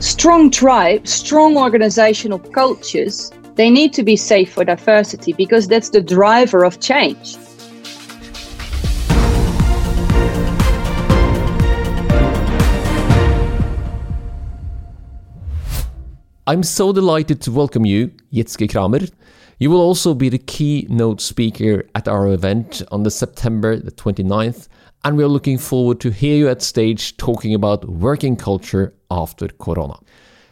strong tribe, strong organizational cultures, they need to be safe for diversity because that's the driver of change. I'm so delighted to welcome you, Jitske Kramer. You will also be the keynote speaker at our event on the September the 29th, and we are looking forward to hear you at stage talking about working culture after Corona.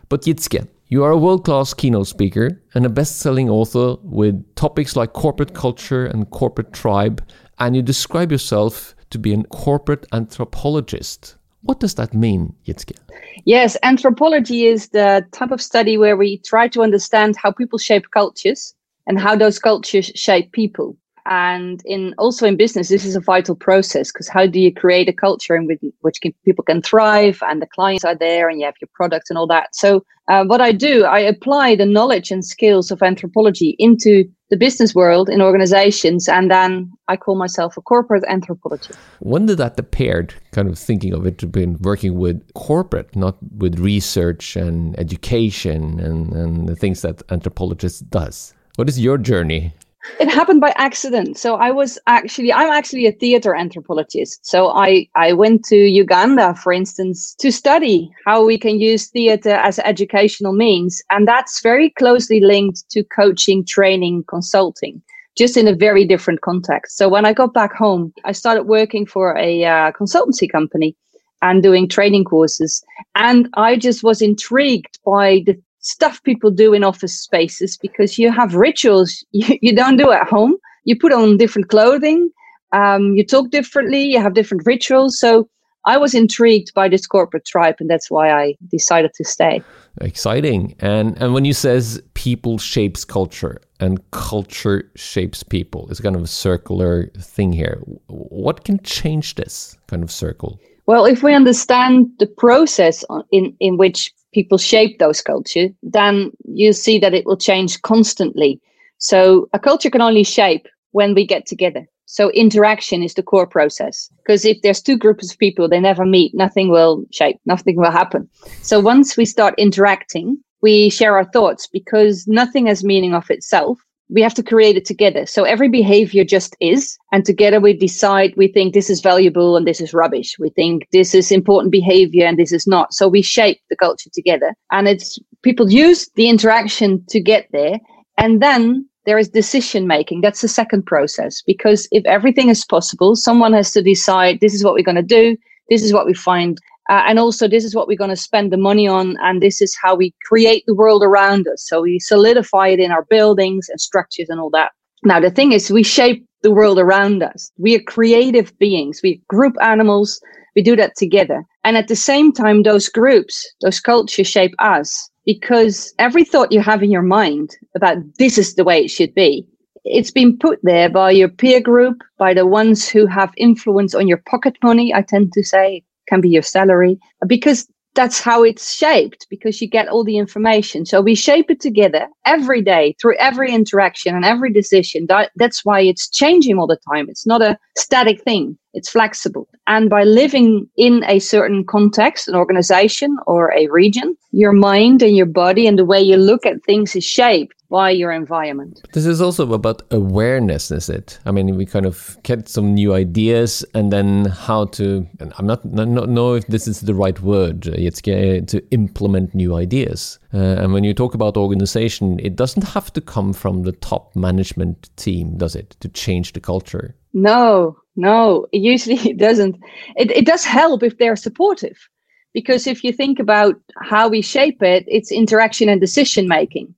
But Jitske, you are a world-class keynote speaker and a best-selling author with topics like corporate culture and corporate tribe, and you describe yourself to be a corporate anthropologist. What does that mean, Jitske? Yes, anthropology is the type of study where we try to understand how people shape cultures and how those cultures shape people. And in also in business, this is a vital process because how do you create a culture in which, can, people can thrive and the clients are there and you have your products and all that. So uh, what I do, I apply the knowledge and skills of anthropology into the business world in organizations, and then I call myself a corporate anthropologist. When did that appear? Kind of thinking of it to be working with corporate, not with research and education and, and the things that anthropologists does. What is your journey it happened by accident. So i was actually i'm actually a theater anthropologist. So i i went to uganda for instance to study how we can use theater as educational means. And that's very closely linked to coaching training consulting just in a very different context. So when i got back home i started working for a uh, consultancy company and doing training courses. And i just was intrigued by the stuff people do in office spaces because you have rituals you, you don't do at home. You put on different clothing, um, you talk differently, you have different rituals. So I was intrigued by this corporate tribe, and that's why I decided to stay. Exciting. And and when you says people shapes culture and culture shapes people, it's kind of a circular thing here. What can change this kind of circle? Well, if we understand the process in in which people shape those cultures, then you see that it will change constantly. So a culture can only shape when we get together. So interaction is the core process. Because if there's two groups of people, they never meet, nothing will shape, nothing will happen. So once we start interacting, we share our thoughts because nothing has meaning of itself we have to create it together. So every behavior just is. And together we decide we think this is valuable and this is rubbish. We think this is important behavior and this is not. So we shape the culture together. And it's people use the interaction to get there. And then there is decision making. That's the second process. Because if everything is possible, someone has to decide this is what we're going to do. This is what we find uh, and also, this is what we're going to spend the money on, and this is how we create the world around us. So we solidify it in our buildings and structures and all that. Now, the thing is, we shape the world around us. We are creative beings. We group animals. We do that together. And at the same time, those groups, those cultures shape us because every thought you have in your mind about this is the way it should be, it's been put there by your peer group, by the ones who have influence on your pocket money, I tend to say, can be your salary, because that's how it's shaped because you get all the information. So we shape it together every day through every interaction and every decision. That, that's why it's changing all the time. It's not a static thing, it's flexible. And by living in a certain context, an organization or a region, your mind and your body and the way you look at things is shaped by your environment. This is also about awareness, is it? I mean, we kind of get some new ideas and then how to, I'm not, not, not know if this is the right word, it's to implement new ideas. Uh, and when you talk about organization, it doesn't have to come from the top management team, does it, to change the culture? No, no, usually it doesn't. It, it does help if they're supportive. Because if you think about how we shape it, it's interaction and decision making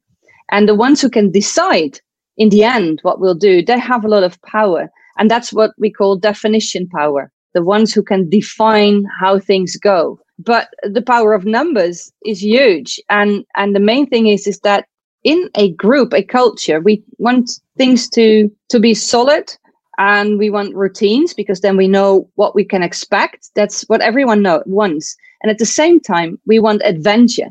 and the ones who can decide in the end what we'll do, they have a lot of power. And that's what we call definition power. The ones who can define how things go. But the power of numbers is huge. And, and the main thing is, is that in a group, a culture, we want things to, to be solid and we want routines because then we know what we can expect. That's what everyone know, wants. And at the same time, we want adventure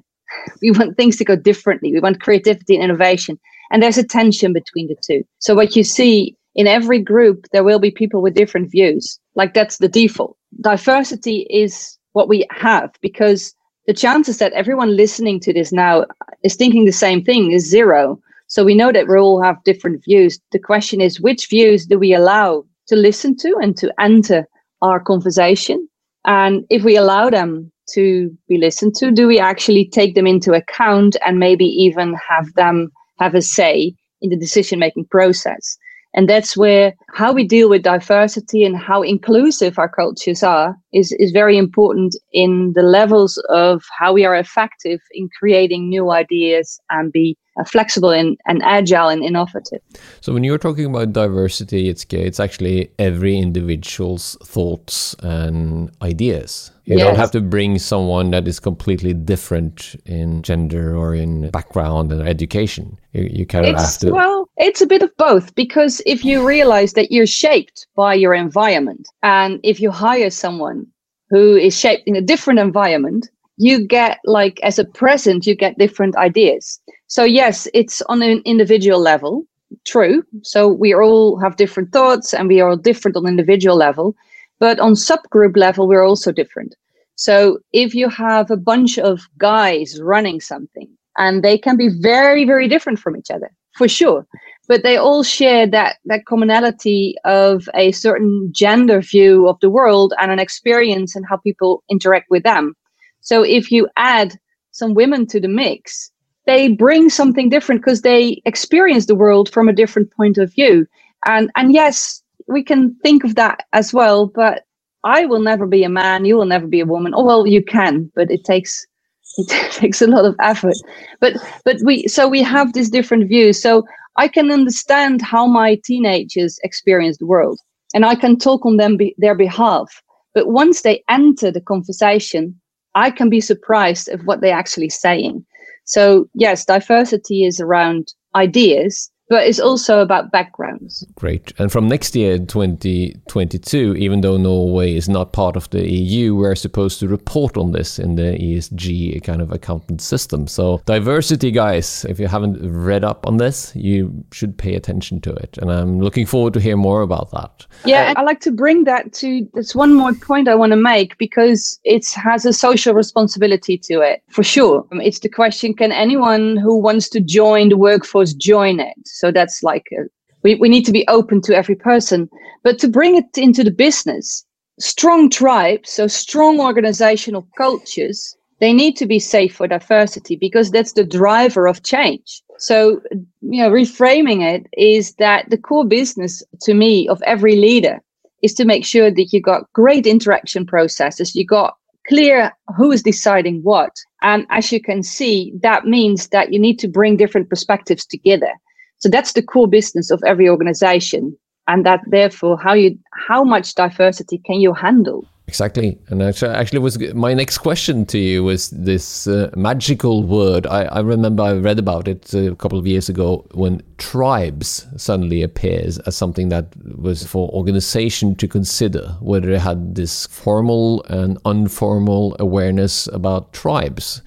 we want things to go differently. We want creativity and innovation. And there's a tension between the two. So what you see in every group, there will be people with different views. Like that's the default. Diversity is what we have because the chances that everyone listening to this now is thinking the same thing is zero. So we know that we all have different views. The question is, which views do we allow to listen to and to enter our conversation? And if we allow them to be listened to, do we actually take them into account and maybe even have them have a say in the decision making process? And that's where how we deal with diversity and how inclusive our cultures are is, is very important in the levels of how we are effective in creating new ideas and be uh, flexible and, and agile and innovative. So when you're talking about diversity, it's it's actually every individual's thoughts and ideas. You yes. don't have to bring someone that is completely different in gender or in background and education. You, you kind of it's, have to. Well, it's a bit of both because if you realize that you're shaped by your environment, and if you hire someone who is shaped in a different environment, you get like as a present, you get different ideas. So yes, it's on an individual level, true. So we all have different thoughts and we are different on individual level, but on subgroup level, we're also different. So if you have a bunch of guys running something and they can be very, very different from each other, for sure. But they all share that that commonality of a certain gender view of the world and an experience and how people interact with them. So if you add some women to the mix, they bring something different because they experience the world from a different point of view. And and yes, we can think of that as well, but I will never be a man, you will never be a woman. Oh well, you can, but it takes it takes a lot of effort. But but we so we have these different views. So I can understand how my teenagers experience the world, and I can talk on them be, their behalf. But once they enter the conversation, I can be surprised of what they're actually saying. So, yes, diversity is around ideas, but it's also about backgrounds. Great. And from next year, 2022, even though Norway is not part of the EU, we're supposed to report on this in the ESG kind of accountant system. So, diversity, guys, if you haven't read up on this, you should pay attention to it. And I'm looking forward to hear more about that. Yeah, I like to bring that to that's one more point I want to make because it has a social responsibility to it, for sure. It's the question can anyone who wants to join the workforce join it? So that's like a, we, we need to be open to every person. But to bring it into the business, strong tribes, so strong organizational cultures, they need to be safe for diversity because that's the driver of change. So, you know, reframing it is that the core business to me of every leader is to make sure that you got great interaction processes, you got clear who is deciding what. And as you can see, that means that you need to bring different perspectives together. So that's the core business of every organization. And that therefore, how you how much diversity can you handle? Exactly, and actually, was my next question to you was this uh, magical word. I, I, remember I read about it a couple of years ago when tribes suddenly appears as something that was for organization to consider whether they had this formal and informal awareness about tribes.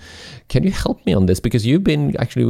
Can you help me on this? Because you've been actually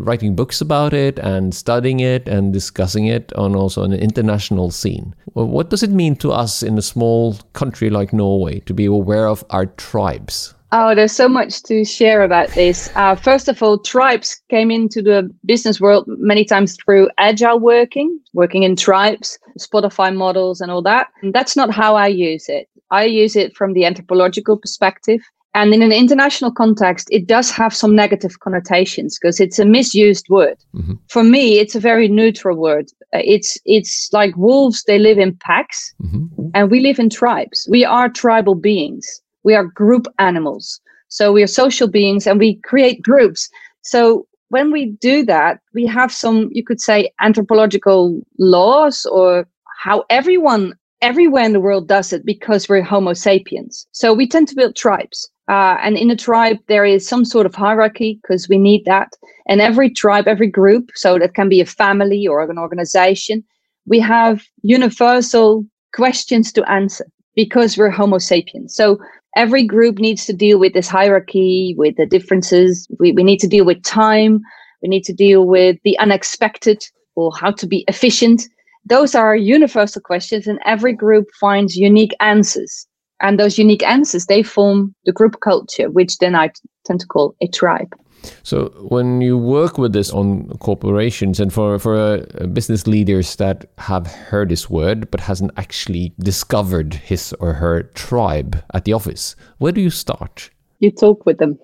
writing books about it and studying it and discussing it on also an international scene. What does it mean to us in a small country like Norway to be aware of our tribes? Oh, there's so much to share about this. Uh, first of all, tribes came into the business world many times through agile working, working in tribes, Spotify models, and all that. And that's not how I use it. I use it from the anthropological perspective. And in an international context, it does have some negative connotations because it's a misused word. Mm-hmm. For me, it's a very neutral word. Uh, it's it's like wolves; they live in packs, mm-hmm. and we live in tribes. We are tribal beings. We are group animals. So we are social beings, and we create groups. So when we do that, we have some, you could say, anthropological laws or how everyone everywhere in the world does it because we're Homo sapiens. So we tend to build tribes. Uh, and in a tribe, there is some sort of hierarchy because we need that. And every tribe, every group, so that can be a family or an organization, we have universal questions to answer because we're Homo sapiens. So every group needs to deal with this hierarchy, with the differences. We, we need to deal with time. We need to deal with the unexpected or how to be efficient. Those are universal questions, and every group finds unique answers And those unique answers, they form the group culture, which then I tend to call a tribe. So when you work with this on corporations and for for uh, business leaders that have heard this word but hasn't actually discovered his or her tribe at the office, where do you start? You talk with them.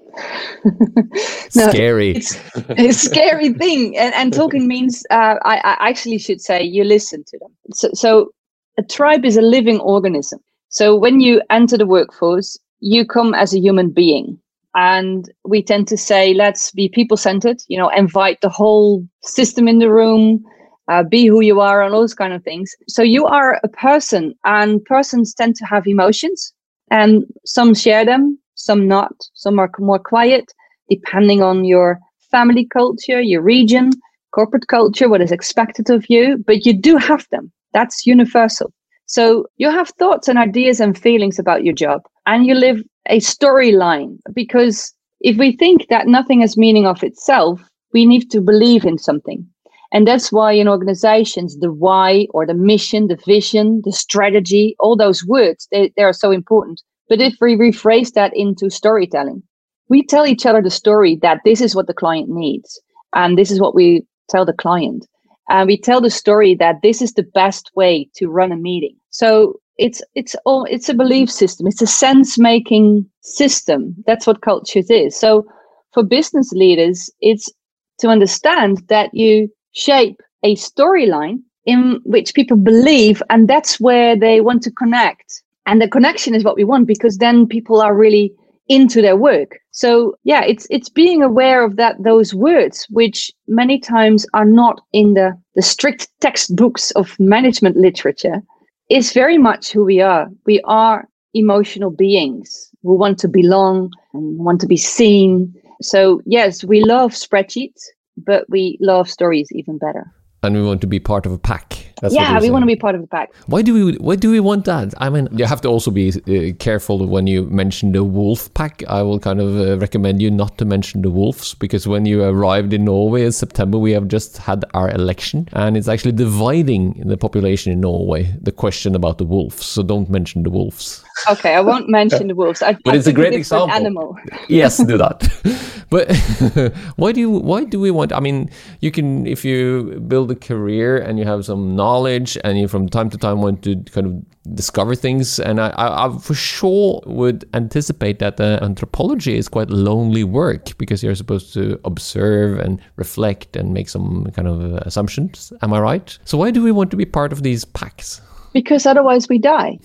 no, scary. It's, a scary thing, and, and talking means uh, I, I actually should say you listen to them. So, so a tribe is a living organism. So when you enter the workforce, you come as a human being. And we tend to say let's be people centered you know invite the whole system in the room uh, be who you are and all those kind of things. So you are a person and persons tend to have emotions and some share them some not. Some are more quiet depending on your family culture your region corporate culture what is expected of you but you do have them. That's universal so you have thoughts and ideas and feelings about your job and you live a storyline because if we think that nothing has meaning of itself, we need to believe in something. And that's why in organizations, the why or the mission, the vision, the strategy, all those words, they, they are so important. But if we rephrase that into storytelling, we tell each other the story that this is what the client needs. And this is what we tell the client. And we tell the story that this is the best way to run a meeting. So it's it's all it's a belief system. It's a sense making system. That's what cultures is. So for business leaders it's to understand that you shape a storyline in which people believe and that's where they want to connect. And the connection is what we want because then people are really into their work so yeah it's it's being aware of that those words which many times are not in the the strict textbooks of management literature is very much who we are. We are emotional beings who want to belong and want to be seen. So, yes, we love spreadsheets, but we love stories even better and we want to be part of a pack. That's yeah, we want to be part of the pack. Why do we? Why do we want that? I mean, you have to also be uh, careful when you mention the wolf pack. I will kind of uh, recommend you not to mention the wolves because when you arrived in Norway in September, we have just had our election, and it's actually dividing the population in Norway. The question about the wolves, so don't mention the wolves. Okay, I won't mention the wolves. I, but I it's a great example. Animal. yes, do that. but why do you? Why do we want? I mean, you can if you build a career and you have some knowledge and you from time to time want to kind of discover things. And I, I, I for sure would anticipate that the anthropology is quite lonely work because you're supposed to observe and reflect and make some kind of uh, assumptions. Am i right? So why do we want to be part of these packs? Because otherwise we die.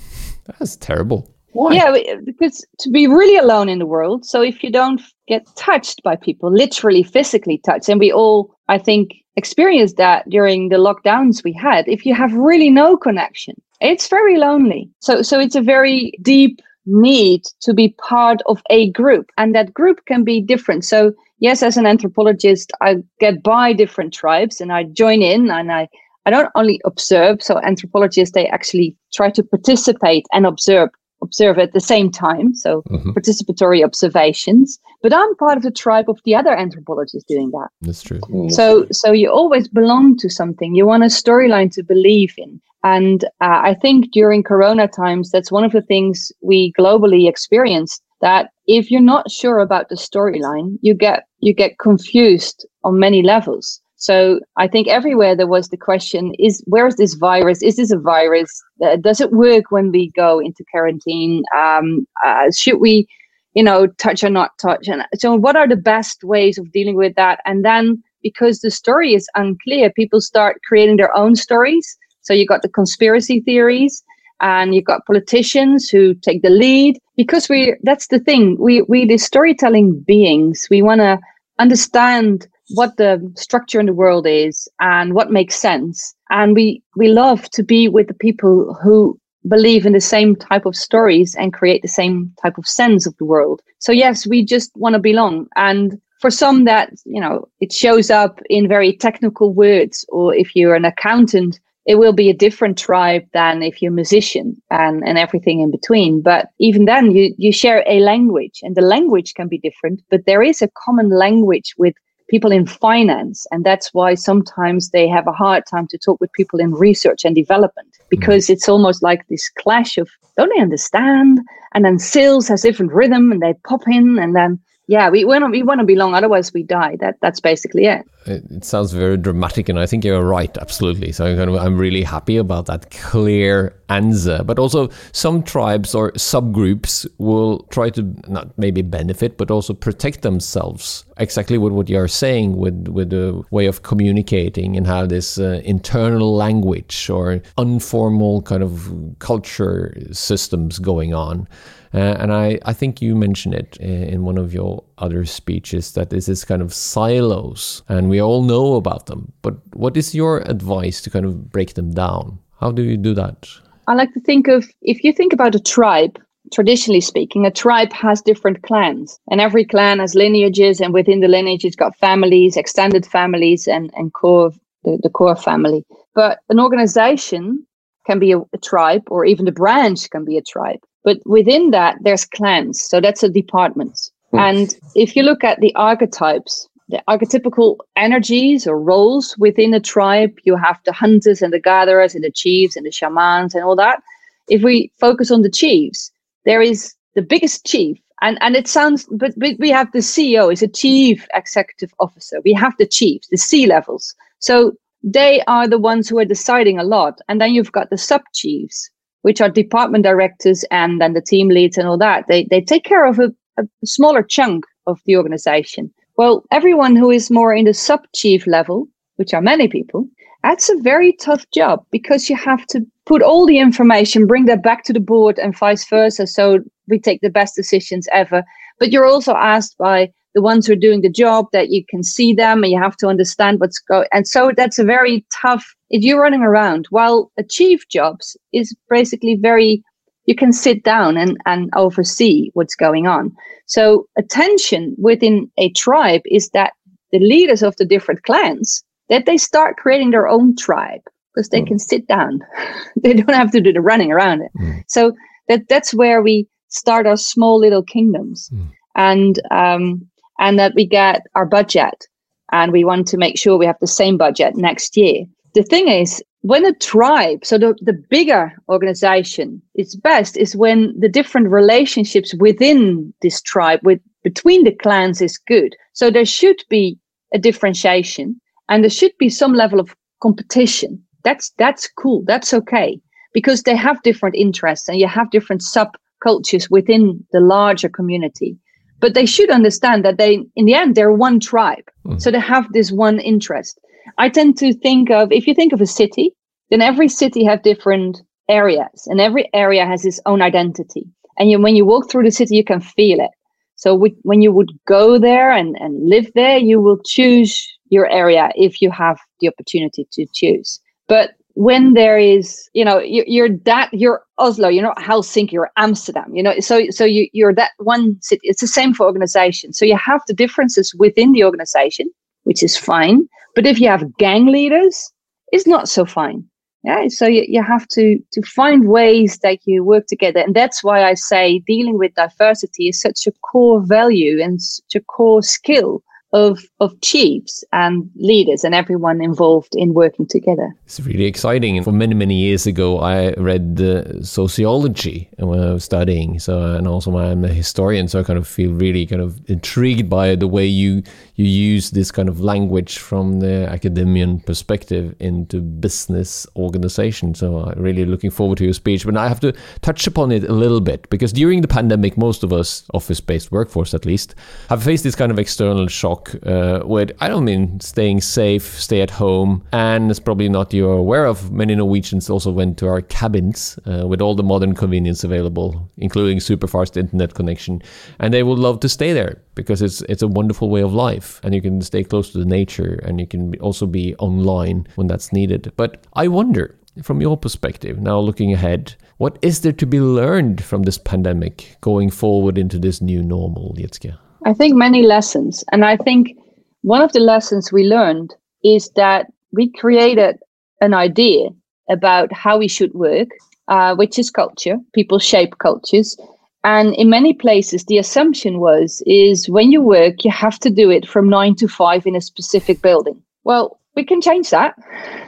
That's terrible. Why? Yeah, because to be really alone in the world. So if you don't get touched by people, literally physically touched, and we all, I think, experienced that during the lockdowns we had. If you have really no connection, it's very lonely. So, so it's a very deep need to be part of a group, and that group can be different. So, yes, as an anthropologist, I get by different tribes and I join in and I I don't only observe. So anthropologists they actually try to participate and observe observe at the same time, so mm-hmm. participatory observations. But I'm part of the tribe of the other anthropologists doing that. That's true. So, so you always belong to something. You want a storyline to believe in. And uh, I think during Corona times, that's one of the things we globally experienced. That if you're not sure about the storyline, you get you get confused on many levels. So I think everywhere there was the question: Is where is this virus? Is this a virus? Uh, does it work when we go into quarantine? Um, uh, should we, you know, touch or not touch? And so, what are the best ways of dealing with that? And then, because the story is unclear, people start creating their own stories. So you got the conspiracy theories, and you've got politicians who take the lead because we. That's the thing. We we the storytelling beings. We want to understand what the structure in the world is and what makes sense. And we, we love to be with the people who believe in the same type of stories and create the same type of sense of the world. So yes, we just want to belong. And for some that, you know, it shows up in very technical words, or if you're an accountant, it will be a different tribe than if you're a musician and, and everything in between. But even then you, you share a language and the language can be different, but there is a common language with people in finance. And that's why sometimes they have a hard time to talk with people in research and development. because mm. it's almost like this clash of don't they understand? And then sales has different rhythm and they pop in and then yeah, we want to we want to belong, otherwise we die. That that's basically it. It sounds very dramatic, and I think you're right, absolutely. So I'm really happy about that clear answer. But also, some tribes or subgroups will try to not maybe benefit, but also protect themselves. Exactly what, what you're saying with with the way of communicating and how this uh, internal language or informal kind of culture systems going on. Uh, and I, I think you mentioned it in one of your other speeches that this is kind of silos and we all know about them. But what is your advice to kind of break them down? How do you do that? I like to think of if you think about a tribe, traditionally speaking, a tribe has different clans, and every clan has lineages, and within the lineage, it's got families, extended families, and and core the, the core family. But an organization can be a, a tribe, or even the branch can be a tribe. But within that, there's clans. So that's a department. Mm. And if you look at the archetypes, the archetypical energies or roles within a tribe, you have the hunters and the gatherers and the chiefs and the shamans and all that. If we focus on the chiefs, there is the biggest chief. And, and it sounds, but, but we have the CEO is a chief executive officer. We have the chiefs, the C levels. So they are the ones who are deciding a lot. And then you've got the sub chiefs, which are department directors and then the team leads and all that. They, they take care of a, a smaller chunk of the organization. Well, everyone who is more in the sub chief level, which are many people, that's a very tough job because you have to put all the information, bring that back to the board, and vice versa. So we take the best decisions ever. But you're also asked by the ones who are doing the job that you can see them and you have to understand what's going and so that's a very tough if you're running around while achieve jobs is basically very you can sit down and, and oversee what's going on so attention within a tribe is that the leaders of the different clans that they start creating their own tribe because they mm. can sit down they don't have to do the running around it mm. so that that's where we start our small little kingdoms mm. and um, and that we get our budget and we want to make sure we have the same budget next year. The thing is, when a tribe, so the, the bigger organization, is best is when the different relationships within this tribe, with between the clans, is good. So there should be a differentiation, and there should be some level of competition. That's that's cool. That's okay because they have different interests, and you have different subcultures within the larger community but they should understand that they in the end they're one tribe mm. so they have this one interest i tend to think of if you think of a city then every city have different areas and every area has its own identity. And you, when you walk through the city you can feel it. So we, when you would go there and, and live there you will choose your area if you have the opportunity to choose. But when there is you know you, you're that you're oslo you're not helsinki you're amsterdam you know so so you, you're that one city. It's the same for organization. So you have the differences within the organization which is fine but if you have gang leaders it's not so fine yeah so you, you have to to find ways that you work together and that's why i say dealing with diversity is such a core value and such a core skill of of chiefs and leaders and everyone involved in working together. It's really exciting. And for many many years ago, I read uh, sociology when I was studying. So and also I'm a historian, so I kind of feel really kind of intrigued by the way you you use this kind of language from the academician perspective into business organization. So I'm really looking forward to your speech. But I have to touch upon it a little bit because during the pandemic, most of us office-based workforce at least have faced this kind of external shock uh, with, I don't mean staying safe, stay at home, and it's probably not you're aware of, many Norwegians also went to our cabins uh, with all the modern convenience available, including super fast internet connection, and they would love to stay there because it's it's a wonderful way of life, and you can stay close to the nature, and you can also be online when that's needed. But I wonder, from your perspective, now looking ahead, what is there to be learned from this pandemic going forward into this new normal, Jitske? I think many lessons. And I think one of the lessons we learned is that we created an idea about how we should work, uh, which is culture. People shape cultures. And in many places, the assumption was is when you work, you have to do it from nine to five in a specific building. Well, we can change that.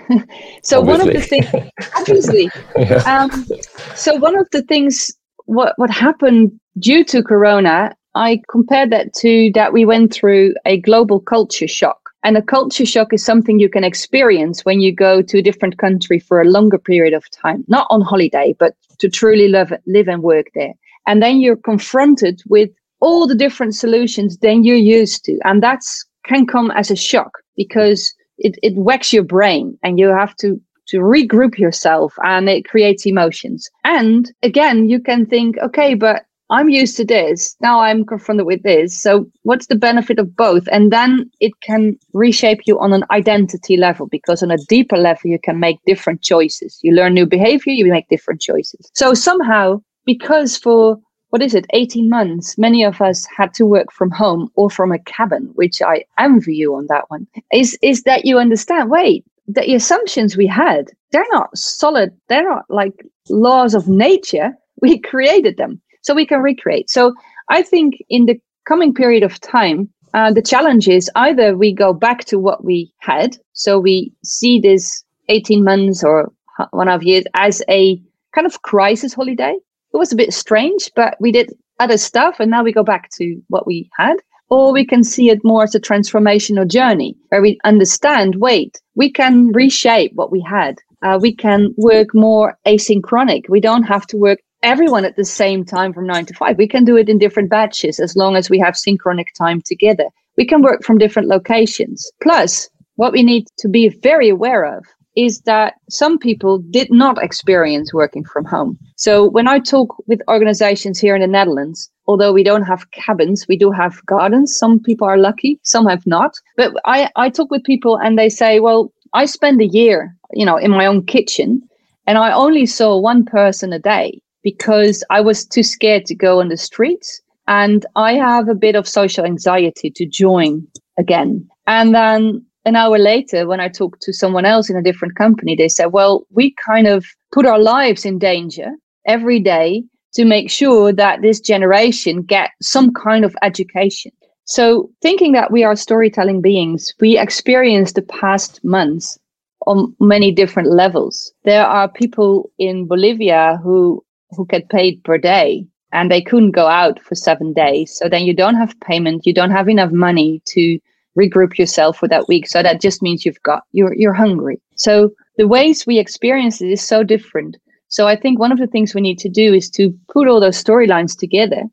so obviously. one of the things, obviously, yeah. um, so one of the things what what happened due to Corona, I compared that to that we went through a global culture shock. And a culture shock is something you can experience when you go to a different country for a longer period of time, not on holiday, but to truly live, live and work there. And then you're confronted with all the different solutions than you're used to. And that's can come as a shock because it, it whacks your brain and you have to to regroup yourself and it creates emotions. And again, you can think, okay, but I'm used to this. Now I'm confronted with this. So what's the benefit of both? And then it can reshape you on an identity level because on a deeper level, you can make different choices. You learn new behavior, you make different choices. So somehow, because for what is it, 18 months, many of us had to work from home or from a cabin, which I envy you on that one, is, is that you understand, wait, the assumptions we had, they're not solid. They're not like laws of nature. We created them so we can recreate. So I think in the coming period of time, uh, the challenge is either we go back to what we had. So we see this 18 months or one half years as a kind of crisis holiday. It was a bit strange, but we did other stuff and now we go back to what we had. Or we can see it more as a transformational journey where we understand wait we can reshape what we had. Uh, we can work more asynchronic. We don't have to work everyone at the same time from nine to five. We can do it in different batches as long as we have synchronic time together. We can work from different locations. Plus what we need to be very aware of is that some people did not experience working from home. So when I talk with organizations here in the Netherlands, although we don't have cabins, we do have gardens. Some people are lucky, some have not. But I, I talk with people and they say, well, I spend a year, you know, in my own kitchen and I only saw one person a day because I was too scared to go on the streets. And I have a bit of social anxiety to join again. And then an hour later, when I talked to someone else in a different company, they said, well, we kind of put our lives in danger every day to make sure that this generation get some kind of education. So thinking that we are storytelling beings, we experience the past months on many different levels. There are people in Bolivia who, who get paid per day and they couldn't go out for seven days. So then you don't have payment. You don't have enough money to regroup yourself for that week. So that just means you've got you're you're hungry. So the ways we experience it is so different. So I think one of the things we need to do is to put all those storylines together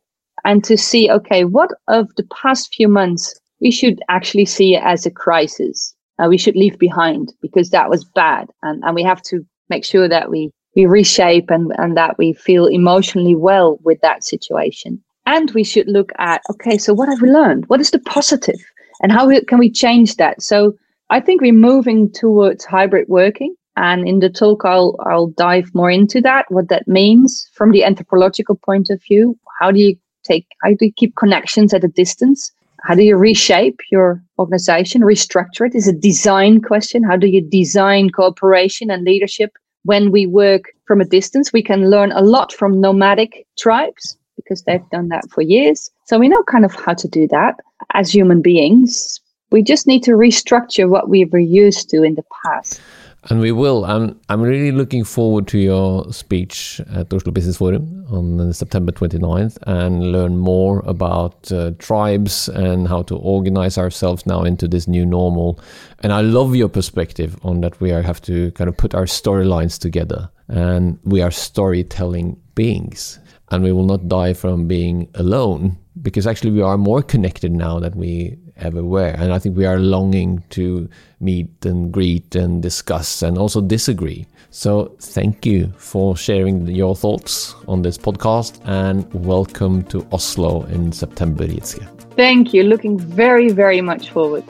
and to see, okay, what of the past few months we should actually see as a crisis. Uh, we should leave behind because that was bad, and and we have to make sure that we we reshape and and that we feel emotionally well with that situation. And we should look at, okay, so what have we learned? What is the positive? And how can we change that? So I think we're moving towards hybrid working. And in the talk, I'll, I'll dive more into that, what that means from the anthropological point of view. How do you take, how do you keep connections at a distance? How do you reshape your organization, restructure it? Is a design question. How do you design cooperation and leadership when we work from a distance? We can learn a lot from nomadic tribes because they've done that for years. So we know kind of how to do that as human beings. We just need to restructure what we were used to in the past. And we will. I'm, I'm really looking forward to your speech at Oslo Business Forum on September 29th and learn more about uh, tribes and how to organize ourselves now into this new normal. And I love your perspective on that we are, have to kind of put our storylines together and we are storytelling beings and we will not die from being alone because actually we are more connected now than we ever were. And i think we are longing to meet and greet and discuss and also disagree. So thank you for sharing your thoughts on this podcast and welcome to oslo in september Jitske. thank you. Looking very very much forward